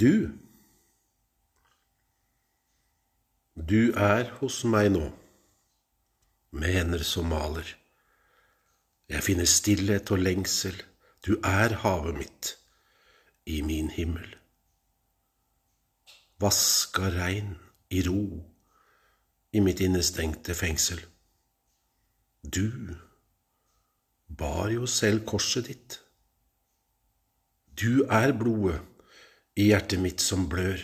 Du, du er hos meg nå, med hender som maler. Jeg finner stillhet og lengsel, du er havet mitt, i min himmel. Vaska regn i ro i mitt innestengte fengsel. Du bar jo selv korset ditt. Du er blodet i hjertet mitt som blør,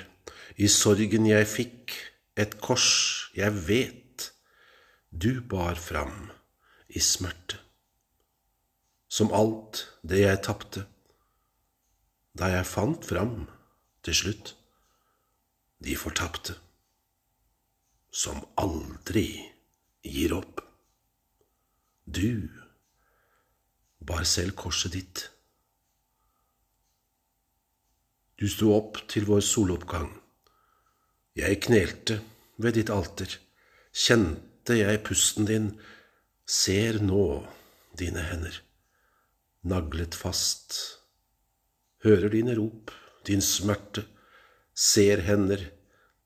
i sorgen jeg fikk, et kors jeg vet du bar fram i smerte. Som alt det jeg tapte, da jeg fant fram til slutt, de fortapte, som aldri gir opp. Du bar selv korset ditt du sto opp til vår soloppgang. Jeg knelte ved ditt alter, kjente jeg pusten din, ser nå dine hender, naglet fast, hører dine rop, din smerte, ser hender,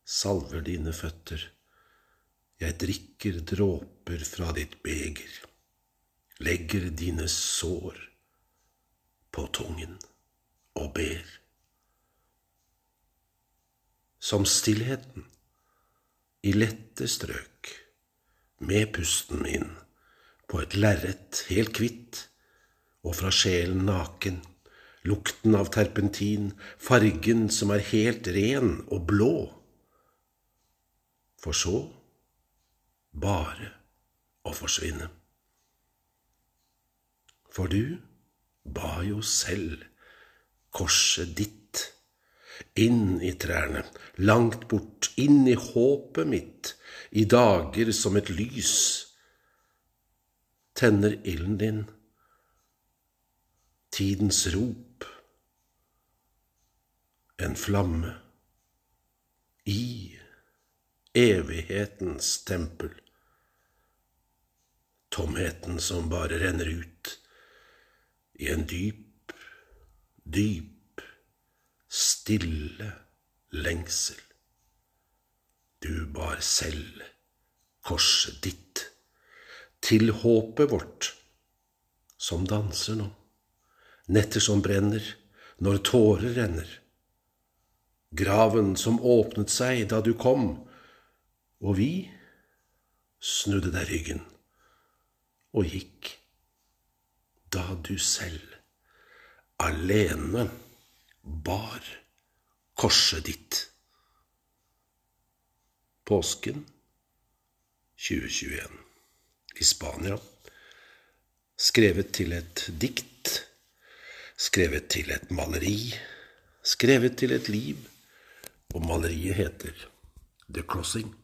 salver dine føtter. Jeg drikker dråper fra ditt beger, legger dine sår på tungen og ber som stillheten, i lette strøk, med pusten min, på et lerret helt hvitt, og fra sjelen naken, lukten av terpentin, fargen som er helt ren og blå. For så bare å forsvinne. For du ba jo selv korset ditt inn i trærne, langt bort, inn i håpet mitt, i dager som et lys. Tenner ilden din, tidens rop, en flamme, i evighetens tempel. Tomheten som bare renner ut i en dyp, dyp stille lengsel. Du bar selv korset ditt til håpet vårt, som danser nå, netter som brenner når tårer renner, graven som åpnet seg da du kom, og vi snudde deg ryggen og gikk da du selv, alene, bar korset ditt. Påsken 2021 i Spania. Skrevet til et dikt, skrevet til et maleri, skrevet til et liv, og maleriet heter The Crossing.